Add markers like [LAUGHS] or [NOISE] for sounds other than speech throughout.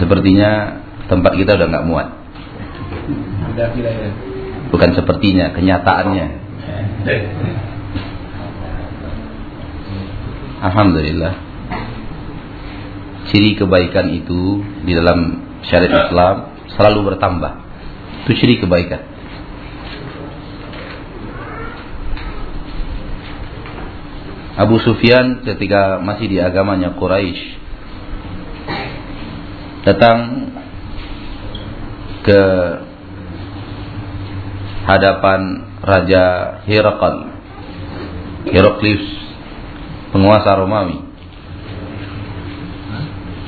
sepertinya tempat kita udah nggak muat. Bukan sepertinya, kenyataannya. Alhamdulillah. Ciri kebaikan itu di dalam syariat Islam selalu bertambah. Itu ciri kebaikan. Abu Sufyan ketika masih di agamanya Quraisy datang ke hadapan Raja Herakl Heraklius penguasa Romawi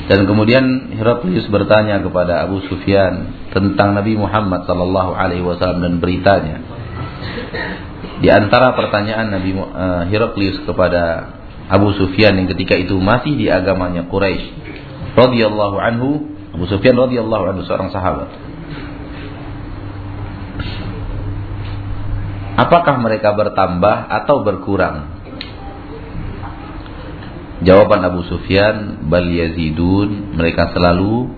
dan kemudian Heraklius bertanya kepada Abu Sufyan tentang Nabi Muhammad sallallahu alaihi wasallam dan beritanya. Di antara pertanyaan Nabi uh, Heraklius kepada Abu Sufyan yang ketika itu masih di agamanya Quraisy radhiyallahu anhu, Abu Sufyan radhiyallahu anhu seorang sahabat. Apakah mereka bertambah atau berkurang? Jawaban Abu Sufyan, bal yazidun, mereka selalu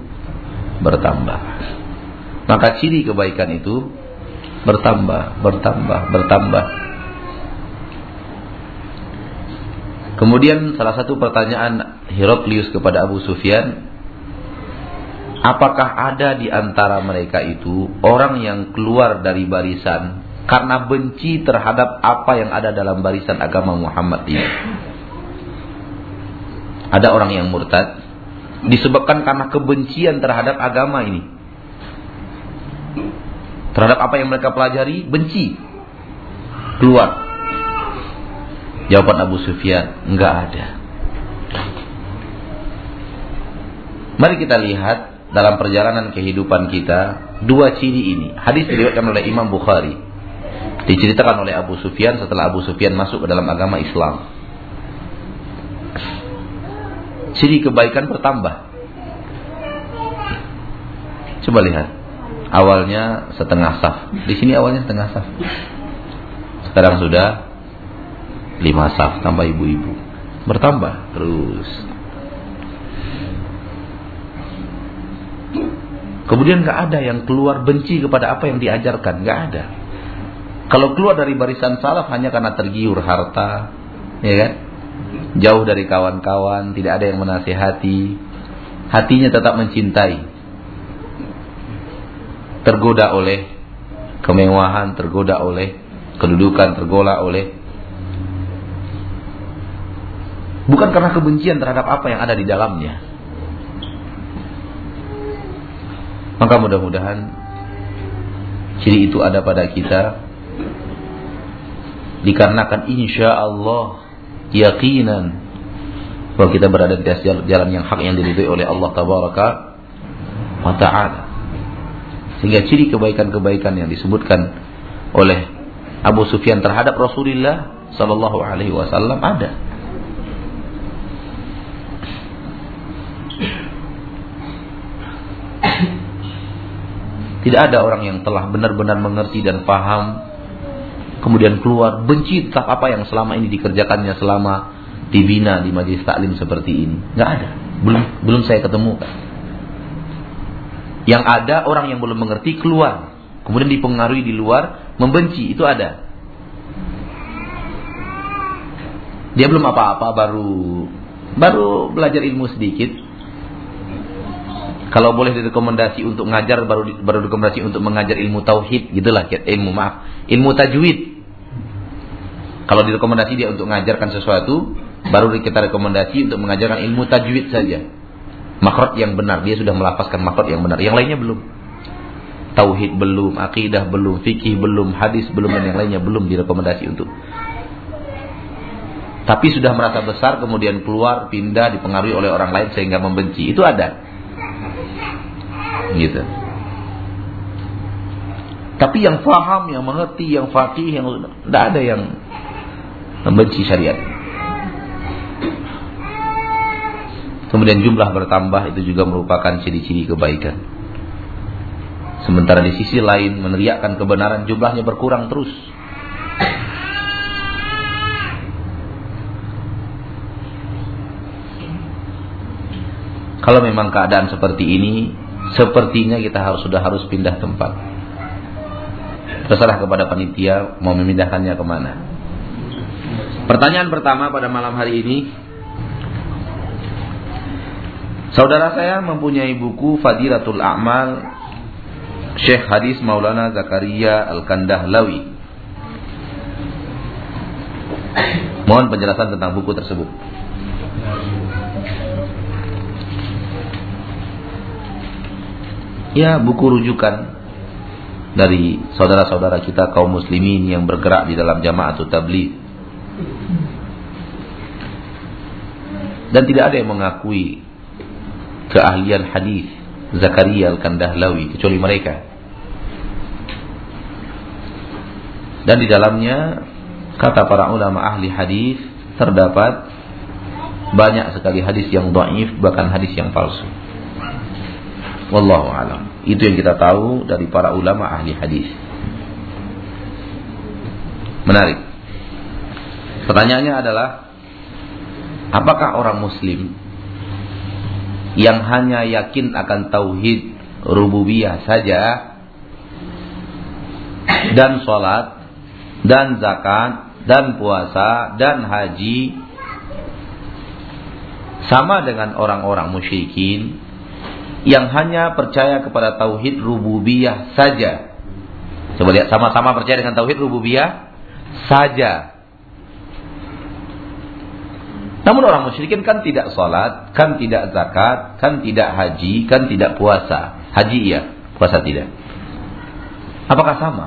bertambah. Maka ciri kebaikan itu bertambah, bertambah, bertambah. Kemudian salah satu pertanyaan Heraklius kepada Abu Sufyan, apakah ada di antara mereka itu orang yang keluar dari barisan karena benci terhadap apa yang ada dalam barisan agama Muhammad ini. Ada orang yang murtad disebabkan karena kebencian terhadap agama ini. Terhadap apa yang mereka pelajari, benci. Keluar. Jawaban Abu Sufyan, enggak ada. Mari kita lihat dalam perjalanan kehidupan kita dua ciri ini. Hadis diriwayatkan oleh Imam Bukhari diceritakan oleh Abu Sufyan setelah Abu Sufyan masuk ke dalam agama Islam. Ciri kebaikan bertambah. Coba lihat. Awalnya setengah saf. Di sini awalnya setengah saf. Sekarang sudah lima saf tambah ibu-ibu. Bertambah terus. Kemudian nggak ada yang keluar benci kepada apa yang diajarkan, nggak ada. Kalau keluar dari barisan salaf hanya karena tergiur harta, ya kan? Jauh dari kawan-kawan, tidak ada yang menasihati, hatinya tetap mencintai. Tergoda oleh kemewahan, tergoda oleh kedudukan, tergoda oleh bukan karena kebencian terhadap apa yang ada di dalamnya. Maka mudah-mudahan ciri itu ada pada kita dikarenakan insya Allah yakinan bahwa kita berada di atas jalan yang hak yang diridhoi oleh Allah tabaraka wa taala. Sehingga ciri kebaikan-kebaikan yang disebutkan oleh Abu Sufyan terhadap Rasulullah sallallahu alaihi wasallam ada. Tidak ada orang yang telah benar-benar mengerti dan paham kemudian keluar benci tetap apa yang selama ini dikerjakannya selama dibina di majelis taklim seperti ini. Nggak ada. Belum belum saya ketemu. Yang ada orang yang belum mengerti keluar, kemudian dipengaruhi di luar membenci itu ada. Dia belum apa-apa baru baru belajar ilmu sedikit. Kalau boleh direkomendasi untuk mengajar baru baru rekomendasi untuk mengajar ilmu tauhid gitulah ilmu maaf ilmu tajwid kalau direkomendasi dia untuk mengajarkan sesuatu, baru kita rekomendasi untuk mengajarkan ilmu tajwid saja. Makrot yang benar, dia sudah melafazkan makrot yang benar. Yang lainnya belum. Tauhid belum, akidah belum, fikih belum, hadis belum dan yang lainnya belum direkomendasi untuk. Tapi sudah merasa besar kemudian keluar, pindah, dipengaruhi oleh orang lain sehingga membenci. Itu ada. Gitu. Tapi yang faham, yang mengerti, yang fakih, yang tidak ada yang membenci syariat. Kemudian jumlah bertambah itu juga merupakan ciri-ciri kebaikan. Sementara di sisi lain meneriakkan kebenaran jumlahnya berkurang terus. Kalau memang keadaan seperti ini, sepertinya kita harus sudah harus pindah tempat. Terserah kepada panitia mau memindahkannya ke mana. Pertanyaan pertama pada malam hari ini, saudara saya mempunyai buku Fadilatul A'mal Syekh Hadis Maulana Zakaria Al-Kandahlawi. Mohon penjelasan tentang buku tersebut. Ya buku rujukan dari saudara-saudara kita kaum muslimin yang bergerak di dalam jamaah atau tabligh. Dan tidak ada yang mengakui keahlian hadis Zakaria Al-Kandahlawi kecuali mereka. Dan di dalamnya kata para ulama ahli hadis terdapat banyak sekali hadis yang dhaif bahkan hadis yang palsu. Wallahu alam. Itu yang kita tahu dari para ulama ahli hadis. Menarik. Pertanyaannya adalah apakah orang muslim yang hanya yakin akan tauhid rububiyah saja dan sholat dan zakat dan puasa dan haji sama dengan orang-orang musyrikin yang hanya percaya kepada tauhid rububiyah saja. Coba lihat sama-sama percaya dengan tauhid rububiyah saja. Namun orang musyrikin kan tidak sholat, kan tidak zakat, kan tidak haji, kan tidak puasa. Haji iya, puasa tidak. Apakah sama?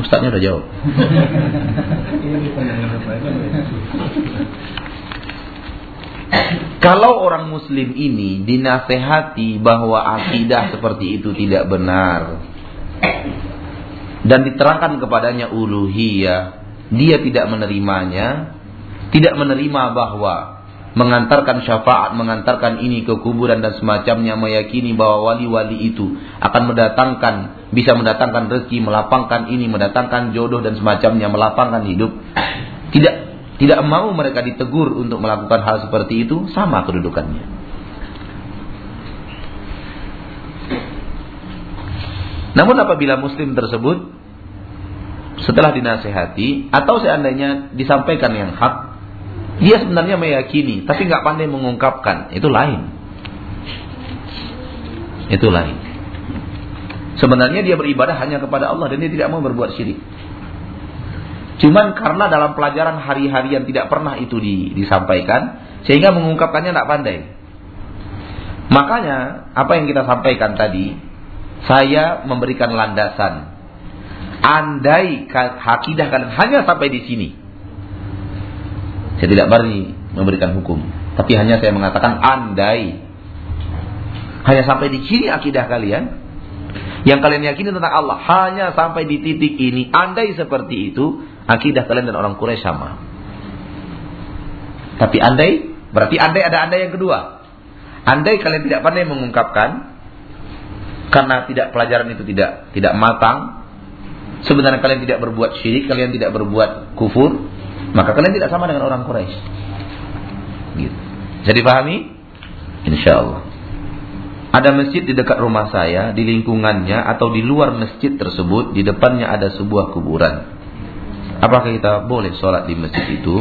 Ustaznya udah jawab. [LAUGHS] [LAUGHS] Kalau orang muslim ini dinasehati bahwa akidah seperti itu tidak benar dan diterangkan kepadanya uluhiyah, dia tidak menerimanya, tidak menerima bahwa mengantarkan syafaat, mengantarkan ini ke kuburan dan semacamnya, meyakini bahwa wali-wali itu akan mendatangkan, bisa mendatangkan rezeki, melapangkan ini, mendatangkan jodoh dan semacamnya, melapangkan hidup. Tidak tidak mau mereka ditegur untuk melakukan hal seperti itu, sama kedudukannya. Namun apabila muslim tersebut setelah dinasehati atau seandainya disampaikan yang hak, dia sebenarnya meyakini tapi nggak pandai mengungkapkan, itu lain. Itu lain. Sebenarnya dia beribadah hanya kepada Allah dan dia tidak mau berbuat syirik. Cuman karena dalam pelajaran hari-hari yang tidak pernah itu di, disampaikan, sehingga mengungkapkannya tidak pandai. Makanya apa yang kita sampaikan tadi, saya memberikan landasan. Andai hakidah kalian hanya sampai di sini, saya tidak berani memberikan hukum, tapi hanya saya mengatakan andai hanya sampai di sini akidah kalian, yang kalian yakini tentang Allah hanya sampai di titik ini, andai seperti itu, Akidah kalian dan orang Quraisy sama. Tapi andai, berarti andai ada andai yang kedua. Andai kalian tidak pandai mengungkapkan, karena tidak pelajaran itu tidak tidak matang, sebenarnya kalian tidak berbuat syirik, kalian tidak berbuat kufur, maka kalian tidak sama dengan orang Quraisy. Gitu. Jadi pahami? Insya Allah. Ada masjid di dekat rumah saya, di lingkungannya atau di luar masjid tersebut, di depannya ada sebuah kuburan. Apakah kita boleh sholat di masjid itu?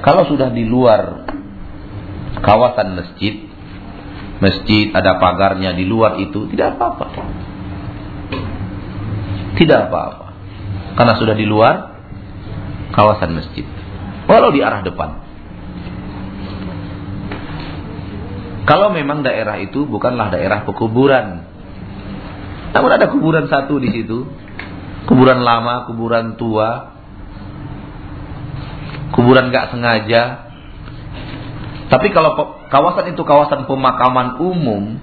Kalau sudah di luar kawasan masjid, masjid ada pagarnya di luar itu, tidak apa-apa. Tidak apa-apa. Karena sudah di luar kawasan masjid. Walau di arah depan. Kalau memang daerah itu bukanlah daerah pekuburan. Namun ada kuburan satu di situ kuburan lama, kuburan tua, kuburan gak sengaja. Tapi kalau kawasan itu kawasan pemakaman umum,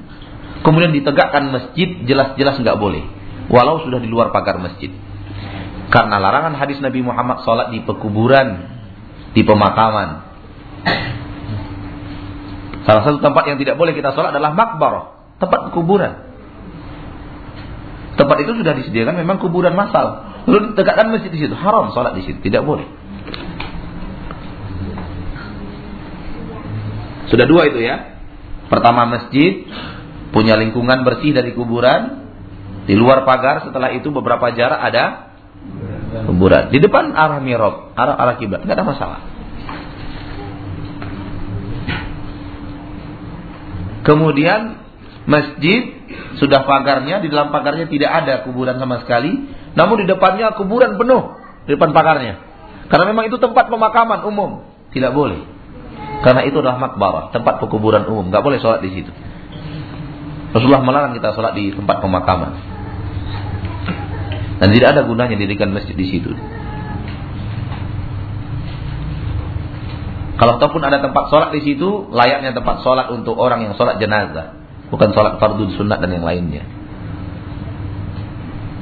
kemudian ditegakkan masjid, jelas-jelas nggak boleh. Walau sudah di luar pagar masjid. Karena larangan hadis Nabi Muhammad sholat di pekuburan, di pemakaman. Salah satu tempat yang tidak boleh kita sholat adalah makbarah, tempat kuburan. Tempat itu sudah disediakan memang kuburan massal. Lalu ditegakkan masjid di situ, haram sholat di situ, tidak boleh. Sudah dua itu ya. Pertama masjid punya lingkungan bersih dari kuburan. Di luar pagar setelah itu beberapa jarak ada kuburan. Di depan arah mihrab, arah arah kiblat, nggak ada masalah. Kemudian masjid sudah pagarnya, di dalam pagarnya tidak ada kuburan sama sekali, namun di depannya kuburan penuh di depan pagarnya. Karena memang itu tempat pemakaman umum, tidak boleh. Karena itu adalah makbarah, tempat pekuburan umum, nggak boleh sholat di situ. Rasulullah melarang kita sholat di tempat pemakaman. Dan tidak ada gunanya dirikan masjid di situ. Kalau ataupun ada tempat sholat di situ, layaknya tempat sholat untuk orang yang sholat jenazah, bukan sholat fardu sunat dan yang lainnya.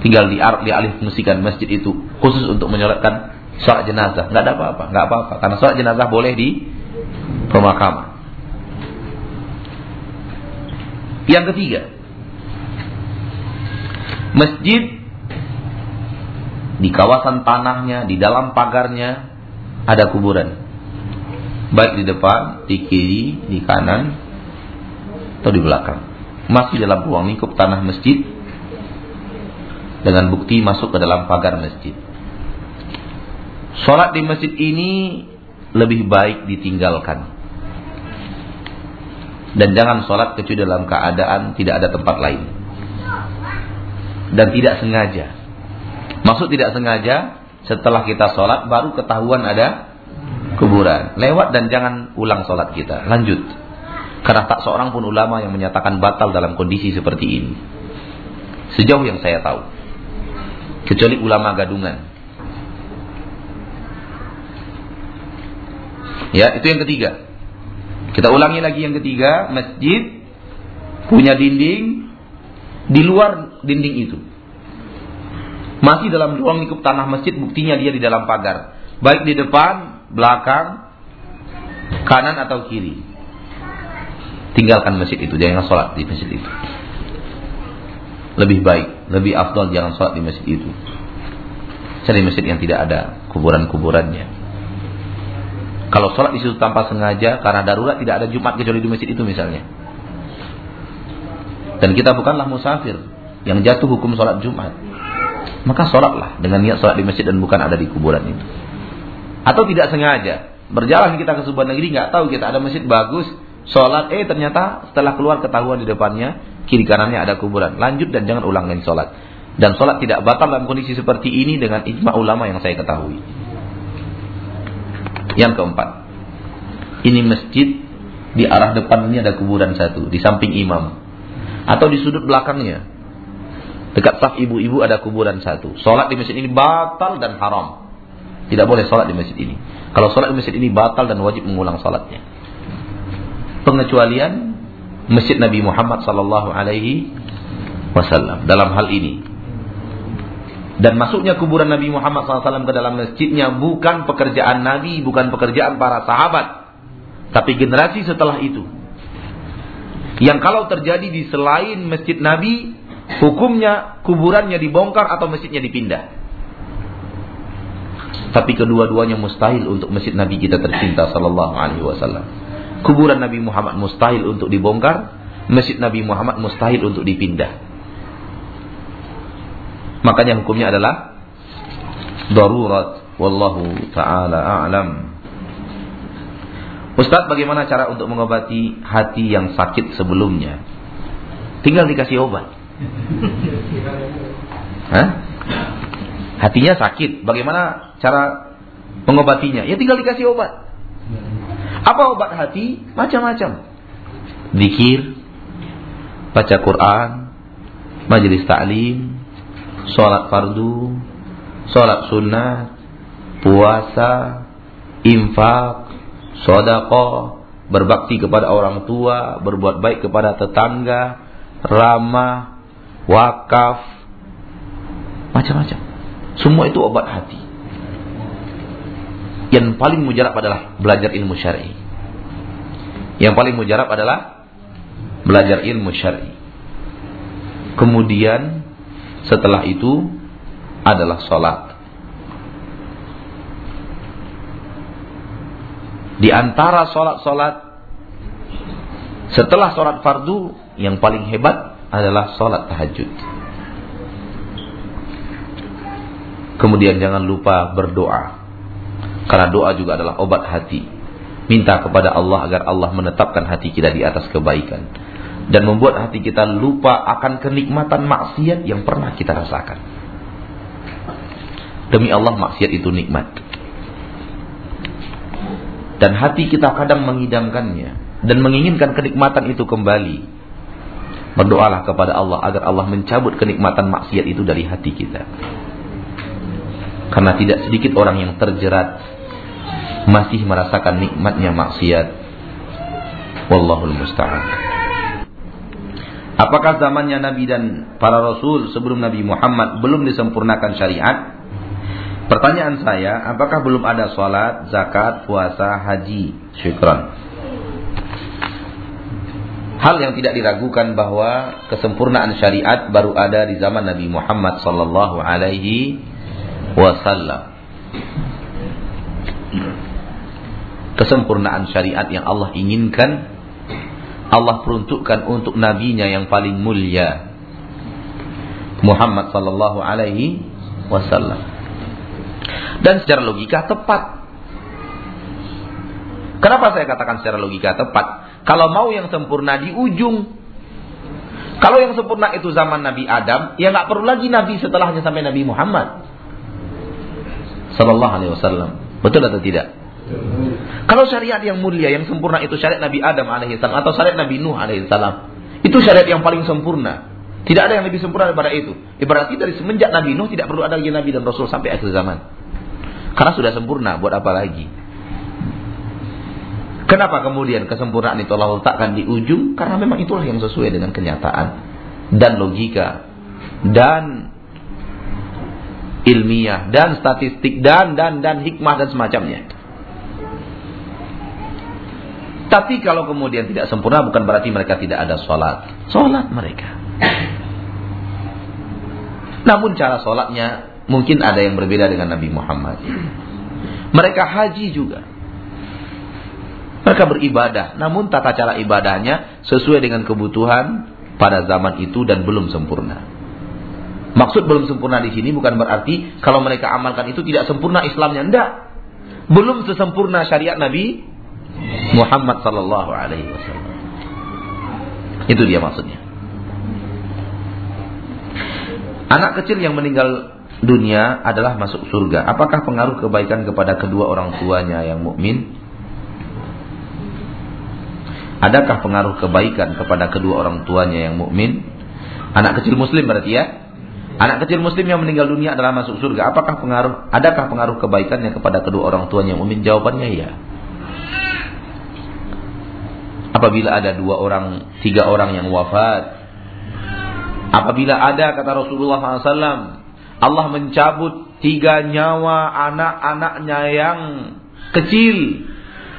Tinggal di dialih fungsikan masjid itu khusus untuk menyolatkan sholat jenazah, nggak ada apa-apa, nggak apa-apa, karena sholat jenazah boleh di pemakaman. Yang ketiga, masjid di kawasan tanahnya, di dalam pagarnya ada kuburan baik di depan, di kiri, di kanan, atau di belakang. Masih dalam ruang lingkup tanah masjid dengan bukti masuk ke dalam pagar masjid. Sholat di masjid ini lebih baik ditinggalkan. Dan jangan sholat kecuali dalam keadaan tidak ada tempat lain. Dan tidak sengaja. Maksud tidak sengaja, setelah kita sholat baru ketahuan ada kuburan. Lewat dan jangan ulang sholat kita. Lanjut. Karena tak seorang pun ulama yang menyatakan batal dalam kondisi seperti ini. Sejauh yang saya tahu. Kecuali ulama gadungan. Ya, itu yang ketiga. Kita ulangi lagi yang ketiga, masjid punya dinding di luar dinding itu. Masih dalam ruang lingkup tanah masjid, buktinya dia di dalam pagar. Baik di depan belakang, kanan atau kiri. Tinggalkan masjid itu, jangan sholat di masjid itu. Lebih baik, lebih afdol jangan sholat di masjid itu. Cari masjid yang tidak ada kuburan-kuburannya. Kalau sholat di situ tanpa sengaja karena darurat tidak ada Jumat kecuali di masjid itu misalnya. Dan kita bukanlah musafir yang jatuh hukum sholat Jumat. Maka sholatlah dengan niat sholat di masjid dan bukan ada di kuburan itu atau tidak sengaja berjalan kita ke sebuah negeri nggak tahu kita ada masjid bagus sholat eh ternyata setelah keluar ketahuan di depannya kiri kanannya ada kuburan. Lanjut dan jangan ulang lagi sholat. Dan sholat tidak batal dalam kondisi seperti ini dengan ijma ulama yang saya ketahui. Yang keempat ini masjid di arah depan ini ada kuburan satu di samping imam. Atau di sudut belakangnya dekat saf ibu-ibu ada kuburan satu. Sholat di masjid ini batal dan haram. Tidak boleh sholat di masjid ini. Kalau sholat di masjid ini batal dan wajib mengulang sholatnya. Pengecualian masjid Nabi Muhammad Sallallahu Alaihi Wasallam dalam hal ini. Dan masuknya kuburan Nabi Muhammad SAW ke dalam masjidnya bukan pekerjaan Nabi, bukan pekerjaan para sahabat. Tapi generasi setelah itu. Yang kalau terjadi di selain masjid Nabi, hukumnya kuburannya dibongkar atau masjidnya dipindah. Tapi kedua-duanya mustahil untuk masjid Nabi kita tercinta sallallahu alaihi wasallam. Kuburan Nabi Muhammad mustahil untuk dibongkar, masjid Nabi Muhammad mustahil untuk dipindah. Makanya hukumnya adalah darurat wallahu taala a'lam. Ustaz, bagaimana cara untuk mengobati hati yang sakit sebelumnya? Tinggal dikasih obat. Hah? Hatinya sakit. Bagaimana cara mengobatinya? Ya tinggal dikasih obat. Apa obat hati? Macam-macam. Zikir, baca Quran, majelis taklim, sholat fardu, sholat sunnah, puasa, infak, sodako, berbakti kepada orang tua, berbuat baik kepada tetangga, ramah, wakaf, macam-macam. Semua itu obat hati. Yang paling mujarab adalah belajar ilmu syar'i. Yang paling mujarab adalah belajar ilmu syar'i. Kemudian setelah itu adalah sholat. Di antara sholat-sholat Setelah sholat fardu, yang paling hebat adalah sholat tahajud. Kemudian jangan lupa berdoa. Karena doa juga adalah obat hati. Minta kepada Allah agar Allah menetapkan hati kita di atas kebaikan. Dan membuat hati kita lupa akan kenikmatan maksiat yang pernah kita rasakan. Demi Allah maksiat itu nikmat. Dan hati kita kadang mengidamkannya. Dan menginginkan kenikmatan itu kembali. Berdoalah kepada Allah agar Allah mencabut kenikmatan maksiat itu dari hati kita. Karena tidak sedikit orang yang terjerat masih merasakan nikmatnya maksiat. Wallahul musta'an. Apakah zamannya Nabi dan para Rasul sebelum Nabi Muhammad belum disempurnakan syariat? Pertanyaan saya, apakah belum ada sholat, zakat, puasa, haji? Syukran. Hal yang tidak diragukan bahwa kesempurnaan syariat baru ada di zaman Nabi Muhammad sallallahu alaihi wasallam. Kesempurnaan syariat yang Allah inginkan Allah peruntukkan untuk nabinya yang paling mulia Muhammad sallallahu alaihi wasallam. Dan secara logika tepat. Kenapa saya katakan secara logika tepat? Kalau mau yang sempurna di ujung. Kalau yang sempurna itu zaman Nabi Adam, ya nggak perlu lagi Nabi setelahnya sampai Nabi Muhammad. Sallallahu alaihi wasallam. Betul atau tidak? Kalau syariat yang mulia, yang sempurna itu syariat Nabi Adam alaihissalam atau syariat Nabi Nuh alaihissalam, itu syariat yang paling sempurna. Tidak ada yang lebih sempurna daripada itu. Berarti dari semenjak Nabi Nuh tidak perlu ada lagi Nabi dan Rasul sampai akhir zaman. Karena sudah sempurna, buat apa lagi? Kenapa kemudian kesempurnaan itu Allah letakkan di ujung? Karena memang itulah yang sesuai dengan kenyataan dan logika dan ilmiah dan statistik dan dan dan hikmah dan semacamnya. Tapi kalau kemudian tidak sempurna bukan berarti mereka tidak ada sholat. Sholat mereka. Namun cara sholatnya mungkin ada yang berbeda dengan Nabi Muhammad. Mereka haji juga. Mereka beribadah, namun tata cara ibadahnya sesuai dengan kebutuhan pada zaman itu dan belum sempurna. Maksud belum sempurna di sini bukan berarti kalau mereka amalkan itu tidak sempurna Islamnya, enggak. Belum sesempurna syariat Nabi Muhammad sallallahu alaihi wasallam. Itu dia maksudnya. Anak kecil yang meninggal dunia adalah masuk surga. Apakah pengaruh kebaikan kepada kedua orang tuanya yang mukmin? Adakah pengaruh kebaikan kepada kedua orang tuanya yang mukmin? Anak kecil muslim berarti ya? Anak kecil muslim yang meninggal dunia adalah masuk surga. Apakah pengaruh adakah pengaruh kebaikannya kepada kedua orang tuanya yang mukmin? Jawabannya ya. Apabila ada dua orang, tiga orang yang wafat, apabila ada kata Rasulullah SAW, Allah mencabut tiga nyawa anak-anaknya yang kecil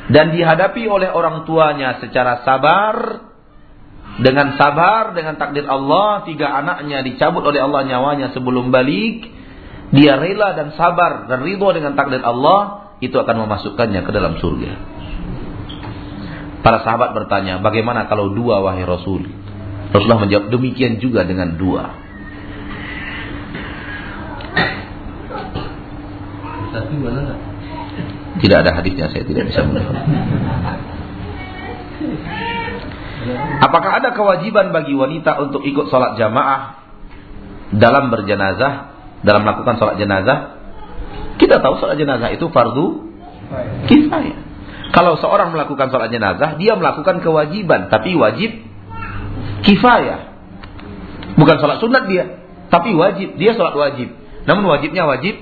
dan dihadapi oleh orang tuanya secara sabar. Dengan sabar dengan takdir Allah tiga anaknya dicabut oleh Allah nyawanya sebelum balik. Dia rela dan sabar dan ridho dengan takdir Allah itu akan memasukkannya ke dalam surga para sahabat bertanya bagaimana kalau dua wahai Rasul Rasulullah menjawab demikian juga dengan dua tidak ada hadisnya saya tidak bisa menjawab. Apakah ada kewajiban bagi wanita untuk ikut sholat jamaah dalam berjenazah, dalam melakukan sholat jenazah? Kita tahu sholat jenazah itu fardu kifayah. Kalau seorang melakukan sholat jenazah, dia melakukan kewajiban, tapi wajib kifayah. Bukan sholat sunat dia, tapi wajib. Dia sholat wajib. Namun wajibnya wajib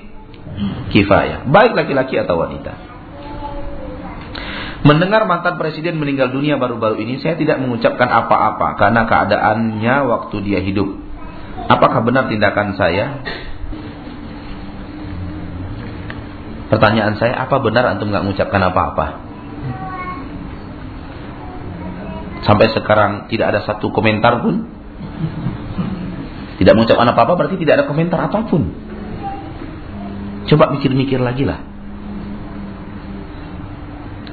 kifayah. Baik laki-laki atau wanita. Mendengar mantan presiden meninggal dunia baru-baru ini, saya tidak mengucapkan apa-apa karena keadaannya waktu dia hidup. Apakah benar tindakan saya? Pertanyaan saya, apa benar antum nggak mengucapkan apa-apa? Sampai sekarang tidak ada satu komentar pun. Tidak mengucapkan apa-apa berarti tidak ada komentar apa pun. Coba mikir-mikir lagi lah.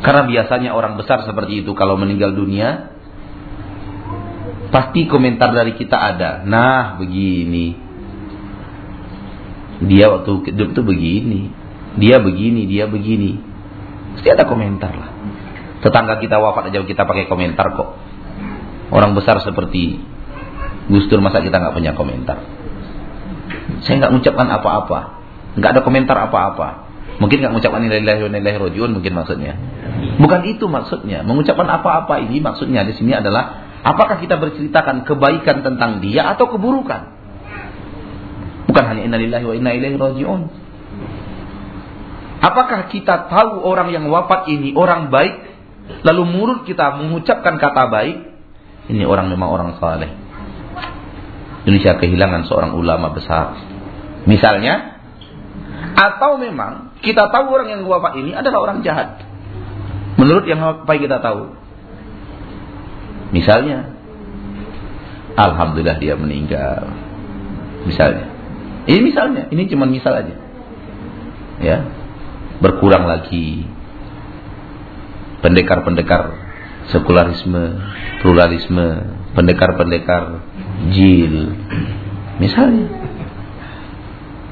Karena biasanya orang besar seperti itu kalau meninggal dunia, Pasti komentar dari kita ada. Nah, begini. Dia waktu hidup tuh begini. Dia begini, dia begini. Pasti ada komentar lah. Tetangga kita wafat aja kita pakai komentar kok. Orang besar seperti Gus Dur masa kita nggak punya komentar. Saya nggak mengucapkan apa-apa. Nggak ada komentar apa-apa. Mungkin nggak mengucapkan nilai wa nilai rojiun mungkin maksudnya. Bukan itu maksudnya. Mengucapkan apa-apa ini maksudnya di sini adalah apakah kita berceritakan kebaikan tentang dia atau keburukan? Bukan hanya innalillahi wa inna ilaihi rajiun. Apakah kita tahu orang yang wafat ini orang baik lalu mulut kita mengucapkan kata baik? Ini orang memang orang saleh. Indonesia kehilangan seorang ulama besar. Misalnya, atau memang kita tahu orang yang wafat ini adalah orang jahat. Menurut yang apa kita tahu. Misalnya, Alhamdulillah dia meninggal. Misalnya. Ini misalnya, ini cuma misal aja. Ya. Berkurang lagi pendekar-pendekar sekularisme, pluralisme, pendekar-pendekar jil. Misalnya.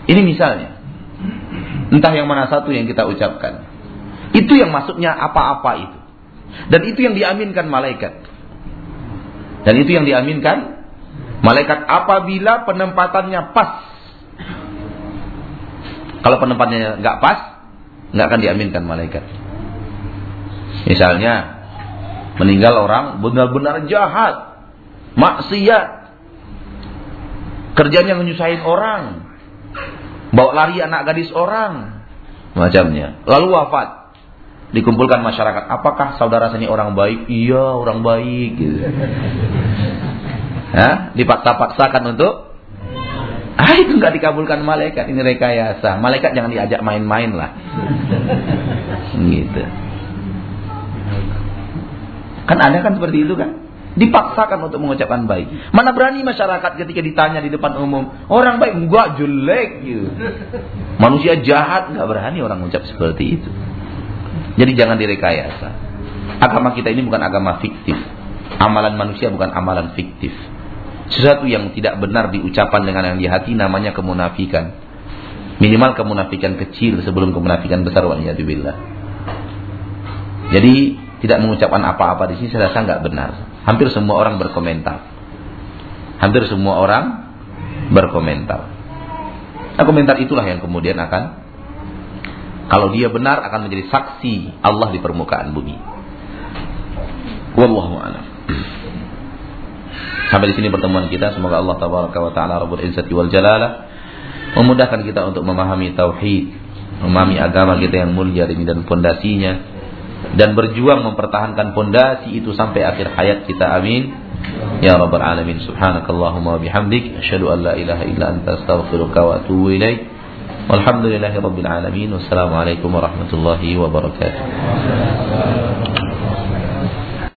Ini misalnya. Entah yang mana satu yang kita ucapkan. Itu yang masuknya apa-apa itu. Dan itu yang diaminkan malaikat. Dan itu yang diaminkan malaikat apabila penempatannya pas. Kalau penempatannya nggak pas, nggak akan diaminkan malaikat. Misalnya meninggal orang benar-benar jahat, maksiat, Kerjanya menyusahin orang. Bawa lari anak gadis orang. Macamnya. Lalu wafat. Dikumpulkan masyarakat. Apakah saudara sini orang baik? Iya, orang baik. Gitu. Hah? Dipaksa-paksakan untuk Ah itu nggak dikabulkan malaikat ini rekayasa. Malaikat jangan diajak main-main lah. gitu. Kan ada kan seperti itu kan? Dipaksakan untuk mengucapkan baik. Mana berani masyarakat ketika ditanya di depan umum, orang baik enggak jelek gitu. Manusia jahat enggak berani orang mengucap seperti itu. Jadi jangan direkayasa. Agama kita ini bukan agama fiktif. Amalan manusia bukan amalan fiktif. Sesuatu yang tidak benar diucapkan dengan yang di hati namanya kemunafikan. Minimal kemunafikan kecil sebelum kemunafikan besar waliyadzubillah. Jadi tidak mengucapkan apa-apa di sini saya rasa nggak benar. Hampir semua orang berkomentar. Hampir semua orang berkomentar. Nah, komentar itulah yang kemudian akan kalau dia benar akan menjadi saksi Allah di permukaan bumi. Wallahu a'lam. Sampai di sini pertemuan kita. Semoga Allah tabaraka wa taala rabbul izzati wal jalalah memudahkan kita untuk memahami tauhid, memahami agama kita yang mulia ini dan pondasinya dan berjuang mempertahankan pondasi itu sampai akhir hayat kita amin. Ya rabbal alamin subhanakallahumma bihamdik asyhadu an la ilaha illa anta astaghfiruka wa atubu ilaik. Walhamdulillahi rabbil alamin wassalamu alaikum warahmatullahi wabarakatuh